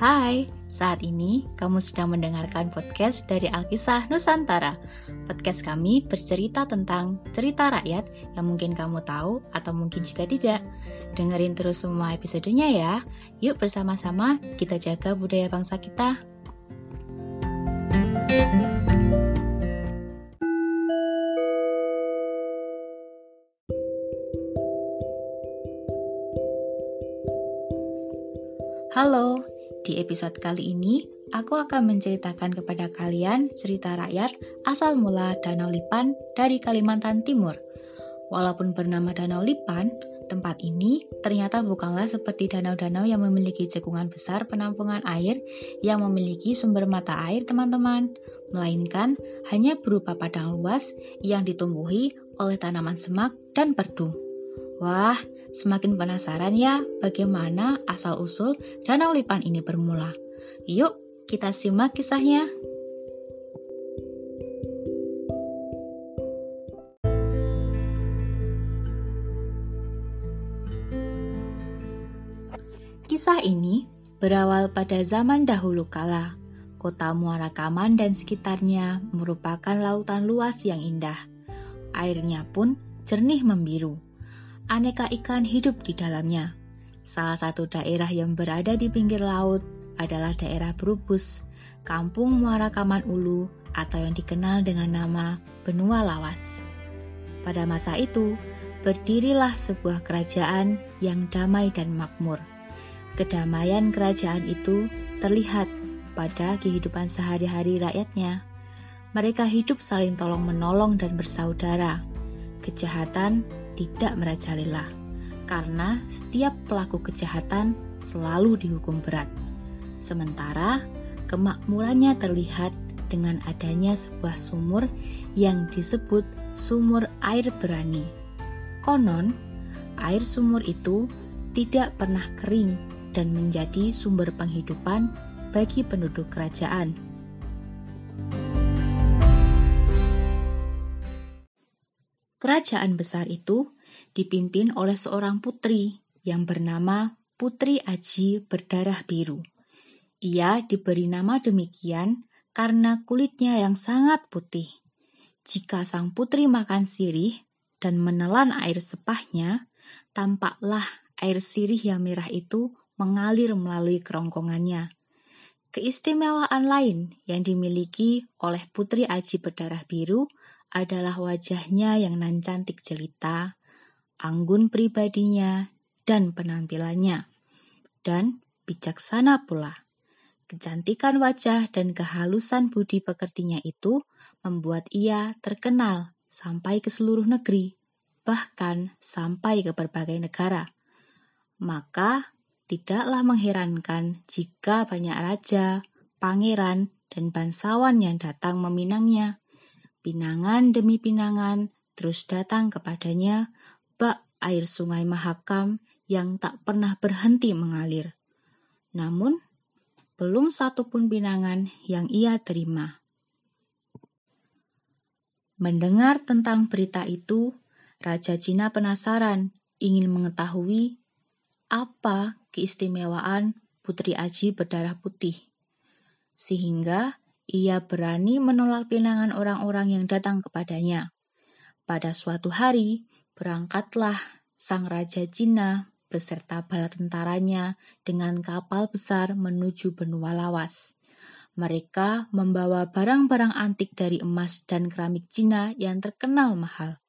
Hai, saat ini kamu sedang mendengarkan podcast dari Alkisah Nusantara. Podcast kami bercerita tentang cerita rakyat yang mungkin kamu tahu atau mungkin juga tidak. Dengerin terus semua episodenya ya. Yuk bersama-sama kita jaga budaya bangsa kita. Halo, di episode kali ini, aku akan menceritakan kepada kalian cerita rakyat asal mula Danau Lipan dari Kalimantan Timur. Walaupun bernama Danau Lipan, tempat ini ternyata bukanlah seperti danau-danau yang memiliki cekungan besar penampungan air yang memiliki sumber mata air teman-teman, melainkan hanya berupa padang luas yang ditumbuhi oleh tanaman semak dan perdu. Wah, Semakin penasaran ya bagaimana asal-usul Danau Lipan ini bermula. Yuk, kita simak kisahnya. Kisah ini berawal pada zaman dahulu kala. Kota Muara Kaman dan sekitarnya merupakan lautan luas yang indah. Airnya pun jernih membiru aneka ikan hidup di dalamnya. Salah satu daerah yang berada di pinggir laut adalah daerah Brubus, kampung Muara Kaman Ulu atau yang dikenal dengan nama Benua Lawas. Pada masa itu, berdirilah sebuah kerajaan yang damai dan makmur. Kedamaian kerajaan itu terlihat pada kehidupan sehari-hari rakyatnya. Mereka hidup saling tolong-menolong dan bersaudara. Kejahatan tidak merajalela, karena setiap pelaku kejahatan selalu dihukum berat. Sementara kemakmurannya terlihat dengan adanya sebuah sumur yang disebut sumur air berani. Konon, air sumur itu tidak pernah kering dan menjadi sumber penghidupan bagi penduduk kerajaan. Kerajaan besar itu dipimpin oleh seorang putri yang bernama Putri Aji berdarah biru. Ia diberi nama demikian karena kulitnya yang sangat putih. Jika sang putri makan sirih dan menelan air sepahnya, tampaklah air sirih yang merah itu mengalir melalui kerongkongannya. Keistimewaan lain yang dimiliki oleh Putri Aji berdarah biru adalah wajahnya yang nan cantik jelita, anggun pribadinya, dan penampilannya, dan bijaksana pula. Kecantikan wajah dan kehalusan budi pekertinya itu membuat ia terkenal sampai ke seluruh negeri, bahkan sampai ke berbagai negara. Maka tidaklah mengherankan jika banyak raja, pangeran, dan bangsawan yang datang meminangnya pinangan demi pinangan terus datang kepadanya bak air sungai Mahakam yang tak pernah berhenti mengalir. Namun, belum satu pun pinangan yang ia terima. Mendengar tentang berita itu, Raja Cina penasaran ingin mengetahui apa keistimewaan Putri Aji berdarah putih. Sehingga ia berani menolak pinangan orang-orang yang datang kepadanya. Pada suatu hari, berangkatlah sang raja Cina beserta bala tentaranya dengan kapal besar menuju benua lawas. Mereka membawa barang-barang antik dari emas dan keramik Cina yang terkenal mahal.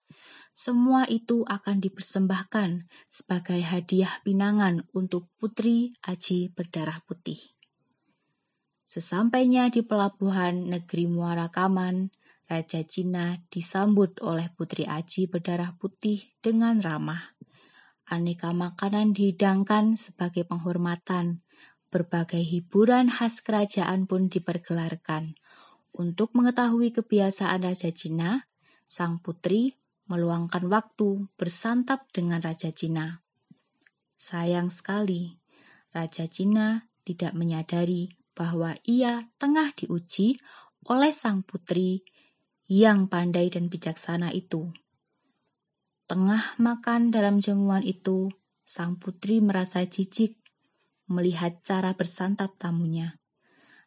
Semua itu akan dipersembahkan sebagai hadiah pinangan untuk Putri Aji berdarah putih. Sesampainya di pelabuhan negeri Muara Kaman, Raja Cina disambut oleh Putri Aji berdarah putih dengan ramah. Aneka makanan dihidangkan sebagai penghormatan. Berbagai hiburan khas kerajaan pun dipergelarkan. Untuk mengetahui kebiasaan Raja Cina, sang putri meluangkan waktu bersantap dengan Raja Cina. Sayang sekali, Raja Cina tidak menyadari bahwa ia tengah diuji oleh sang putri yang pandai dan bijaksana itu. Tengah makan dalam jamuan itu, sang putri merasa jijik. melihat cara bersantap tamunya.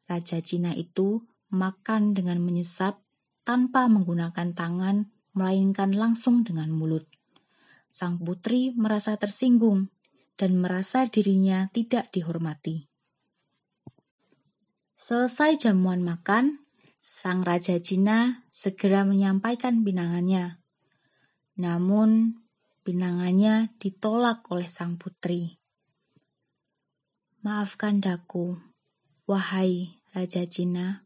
Raja Cina itu makan dengan menyesap tanpa menggunakan tangan, melainkan langsung dengan mulut. Sang putri merasa tersinggung dan merasa dirinya tidak dihormati. Selesai jamuan makan, sang raja Cina segera menyampaikan pinangannya. Namun, pinangannya ditolak oleh sang putri. Maafkan daku, wahai Raja Cina.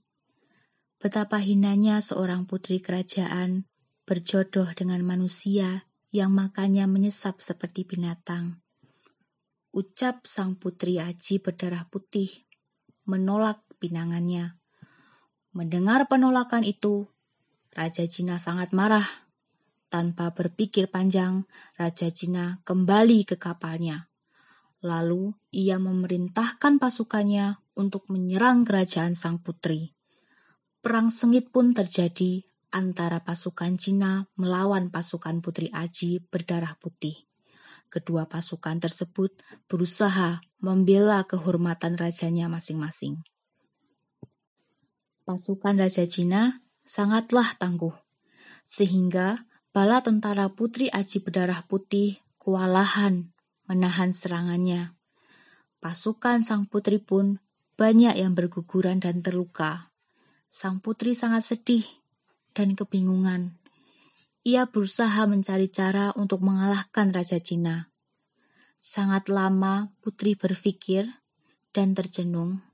Betapa hinanya seorang putri kerajaan berjodoh dengan manusia yang makannya menyesap seperti binatang. Ucap sang putri Aji berdarah putih, menolak pinangannya. Mendengar penolakan itu, Raja Cina sangat marah. Tanpa berpikir panjang, Raja Cina kembali ke kapalnya. Lalu ia memerintahkan pasukannya untuk menyerang kerajaan sang putri. Perang sengit pun terjadi antara pasukan Cina melawan pasukan Putri Aji berdarah putih. Kedua pasukan tersebut berusaha membela kehormatan rajanya masing-masing. Pasukan Raja Cina sangatlah tangguh, sehingga bala tentara Putri Aji berdarah putih kewalahan menahan serangannya. Pasukan sang putri pun banyak yang berguguran dan terluka. Sang putri sangat sedih dan kebingungan. Ia berusaha mencari cara untuk mengalahkan Raja Cina. Sangat lama putri berpikir dan terjenung.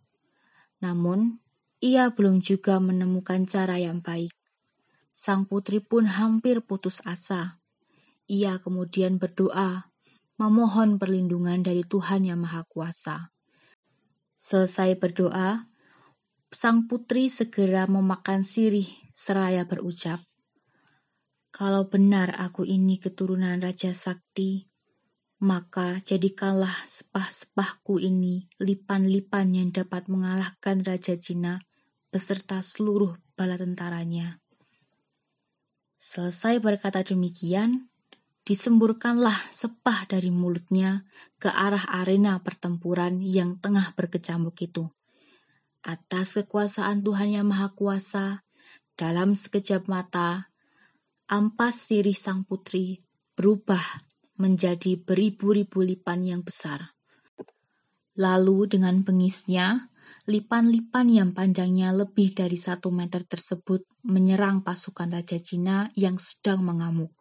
Namun, ia belum juga menemukan cara yang baik. Sang putri pun hampir putus asa. Ia kemudian berdoa memohon perlindungan dari Tuhan Yang Maha Kuasa. Selesai berdoa, sang putri segera memakan sirih seraya berucap, Kalau benar aku ini keturunan Raja Sakti, maka jadikanlah sepah-sepahku ini lipan-lipan yang dapat mengalahkan Raja Cina beserta seluruh bala tentaranya. Selesai berkata demikian, disemburkanlah sepah dari mulutnya ke arah arena pertempuran yang tengah berkecamuk itu. Atas kekuasaan Tuhan yang Maha Kuasa, dalam sekejap mata, ampas sirih sang putri berubah menjadi beribu-ribu lipan yang besar. Lalu dengan pengisnya, lipan-lipan yang panjangnya lebih dari satu meter tersebut menyerang pasukan Raja Cina yang sedang mengamuk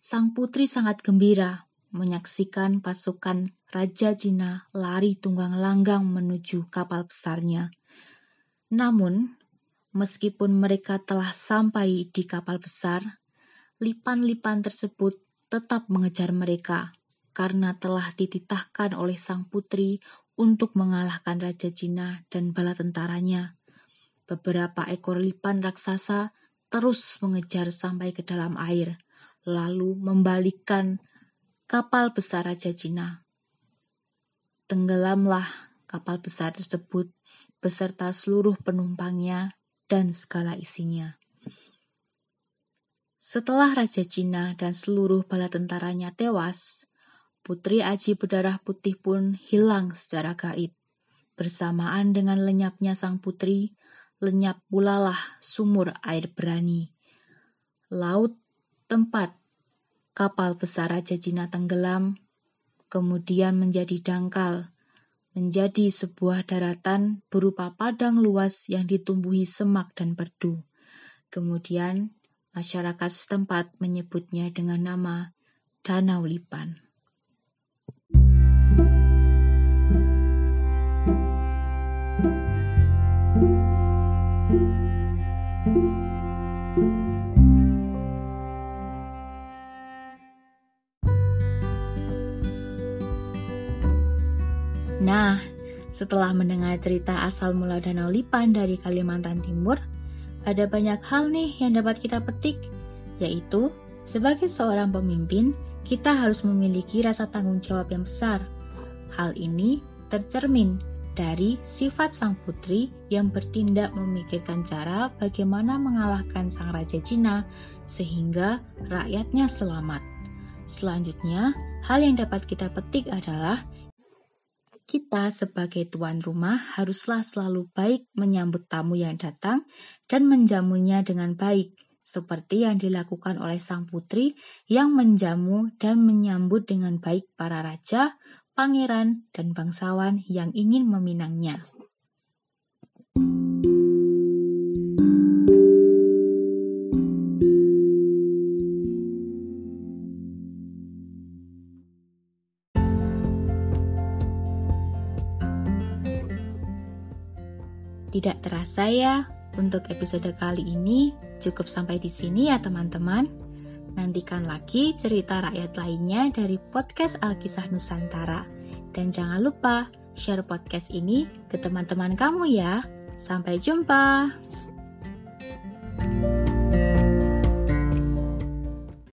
sang putri sangat gembira menyaksikan pasukan Raja Cina lari tunggang langgang menuju kapal besarnya. Namun, meskipun mereka telah sampai di kapal besar, lipan-lipan tersebut tetap mengejar mereka karena telah dititahkan oleh sang putri untuk mengalahkan Raja Cina dan bala tentaranya. Beberapa ekor lipan raksasa terus mengejar sampai ke dalam air lalu membalikkan kapal besar Raja Cina. Tenggelamlah kapal besar tersebut beserta seluruh penumpangnya dan segala isinya. Setelah Raja Cina dan seluruh bala tentaranya tewas, Putri Aji berdarah putih pun hilang secara gaib. Bersamaan dengan lenyapnya sang putri, lenyap pula lah sumur air berani. Laut tempat kapal besar Raja Cina tenggelam, kemudian menjadi dangkal, menjadi sebuah daratan berupa padang luas yang ditumbuhi semak dan perdu. Kemudian, masyarakat setempat menyebutnya dengan nama Danau Lipan. Setelah mendengar cerita asal mula Danau Lipan dari Kalimantan Timur, ada banyak hal nih yang dapat kita petik, yaitu sebagai seorang pemimpin, kita harus memiliki rasa tanggung jawab yang besar. Hal ini tercermin dari sifat sang putri yang bertindak memikirkan cara bagaimana mengalahkan sang raja Cina sehingga rakyatnya selamat. Selanjutnya, hal yang dapat kita petik adalah kita sebagai tuan rumah haruslah selalu baik menyambut tamu yang datang dan menjamunya dengan baik, seperti yang dilakukan oleh sang putri yang menjamu dan menyambut dengan baik para raja, pangeran, dan bangsawan yang ingin meminangnya. Tidak terasa ya, untuk episode kali ini cukup sampai di sini ya teman-teman. Nantikan lagi cerita rakyat lainnya dari podcast Alkisah Nusantara. Dan jangan lupa share podcast ini ke teman-teman kamu ya. Sampai jumpa. thank you